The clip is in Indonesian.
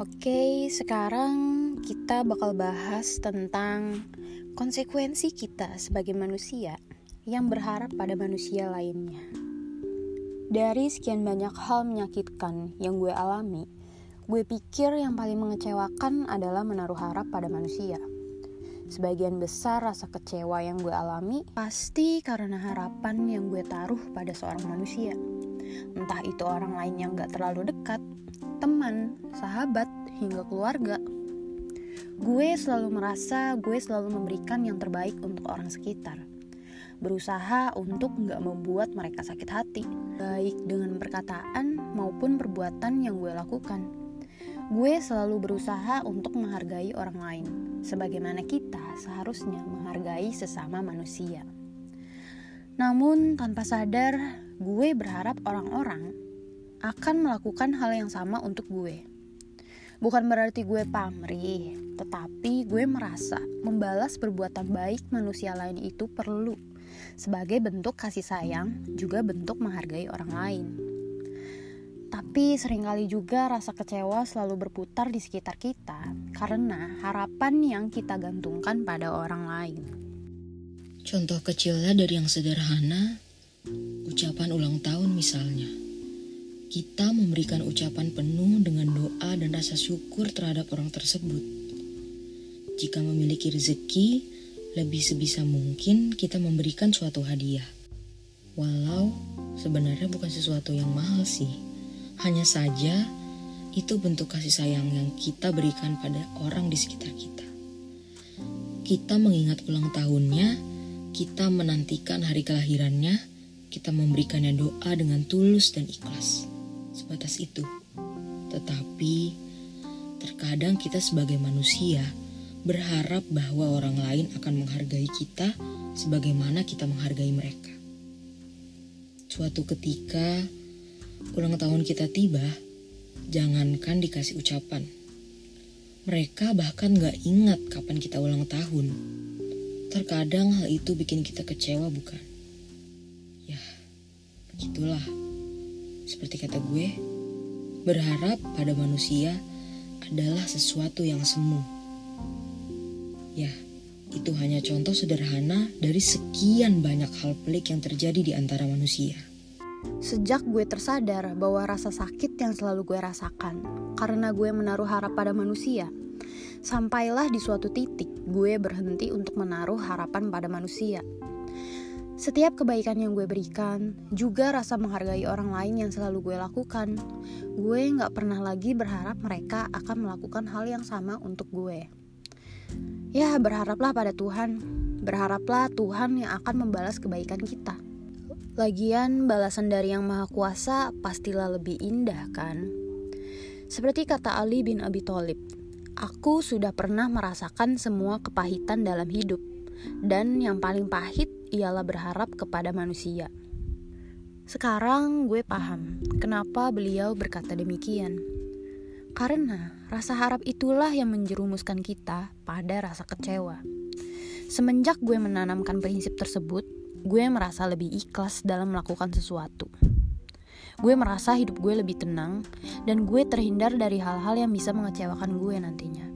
Oke, sekarang kita bakal bahas tentang konsekuensi kita sebagai manusia yang berharap pada manusia lainnya. Dari sekian banyak hal menyakitkan yang gue alami, gue pikir yang paling mengecewakan adalah menaruh harap pada manusia. Sebagian besar rasa kecewa yang gue alami pasti karena harapan yang gue taruh pada seorang manusia. Entah itu orang lain yang gak terlalu dekat, teman, sahabat, hingga keluarga. Gue selalu merasa gue selalu memberikan yang terbaik untuk orang sekitar. Berusaha untuk nggak membuat mereka sakit hati, baik dengan perkataan maupun perbuatan yang gue lakukan. Gue selalu berusaha untuk menghargai orang lain, sebagaimana kita seharusnya menghargai sesama manusia. Namun, tanpa sadar, gue berharap orang-orang akan melakukan hal yang sama untuk gue. Bukan berarti gue pamrih, tetapi gue merasa membalas perbuatan baik manusia lain itu perlu sebagai bentuk kasih sayang, juga bentuk menghargai orang lain. Tapi sering kali juga rasa kecewa selalu berputar di sekitar kita karena harapan yang kita gantungkan pada orang lain. Contoh kecilnya dari yang sederhana, ucapan ulang tahun misalnya kita memberikan ucapan penuh dengan doa dan rasa syukur terhadap orang tersebut. Jika memiliki rezeki, lebih sebisa mungkin kita memberikan suatu hadiah. Walau sebenarnya bukan sesuatu yang mahal sih. Hanya saja itu bentuk kasih sayang yang kita berikan pada orang di sekitar kita. Kita mengingat ulang tahunnya, kita menantikan hari kelahirannya, kita memberikannya doa dengan tulus dan ikhlas sebatas itu. Tetapi terkadang kita sebagai manusia berharap bahwa orang lain akan menghargai kita sebagaimana kita menghargai mereka. Suatu ketika ulang tahun kita tiba, jangankan dikasih ucapan. Mereka bahkan gak ingat kapan kita ulang tahun. Terkadang hal itu bikin kita kecewa bukan? Begitulah. Seperti kata gue, berharap pada manusia adalah sesuatu yang semu. Ya, itu hanya contoh sederhana dari sekian banyak hal pelik yang terjadi di antara manusia. Sejak gue tersadar bahwa rasa sakit yang selalu gue rasakan karena gue menaruh harap pada manusia, sampailah di suatu titik gue berhenti untuk menaruh harapan pada manusia. Setiap kebaikan yang gue berikan, juga rasa menghargai orang lain yang selalu gue lakukan. Gue gak pernah lagi berharap mereka akan melakukan hal yang sama untuk gue. Ya, berharaplah pada Tuhan. Berharaplah Tuhan yang akan membalas kebaikan kita. Lagian, balasan dari Yang Maha Kuasa pastilah lebih indah, kan? Seperti kata Ali bin Abi Thalib, "Aku sudah pernah merasakan semua kepahitan dalam hidup, dan yang paling pahit ialah berharap kepada manusia. Sekarang gue paham kenapa beliau berkata demikian. Karena rasa harap itulah yang menjerumuskan kita pada rasa kecewa. Semenjak gue menanamkan prinsip tersebut, gue merasa lebih ikhlas dalam melakukan sesuatu. Gue merasa hidup gue lebih tenang dan gue terhindar dari hal-hal yang bisa mengecewakan gue nantinya.